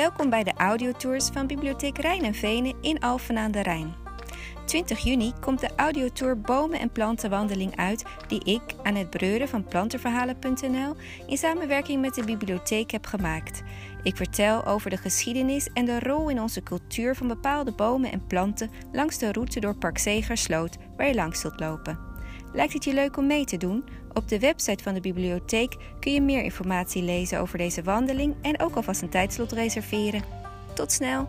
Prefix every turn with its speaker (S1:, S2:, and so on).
S1: Welkom bij de audiotours van Bibliotheek Rijn en Venen in Alphen aan de Rijn. 20 juni komt de audiotour Bomen en Plantenwandeling uit die ik aan het breuren van plantenverhalen.nl in samenwerking met de bibliotheek heb gemaakt. Ik vertel over de geschiedenis en de rol in onze cultuur van bepaalde bomen en planten langs de route door Park Zegersloot waar je langs zult lopen. Lijkt het je leuk om mee te doen? Op de website van de bibliotheek kun je meer informatie lezen over deze wandeling en ook alvast een tijdslot reserveren. Tot snel!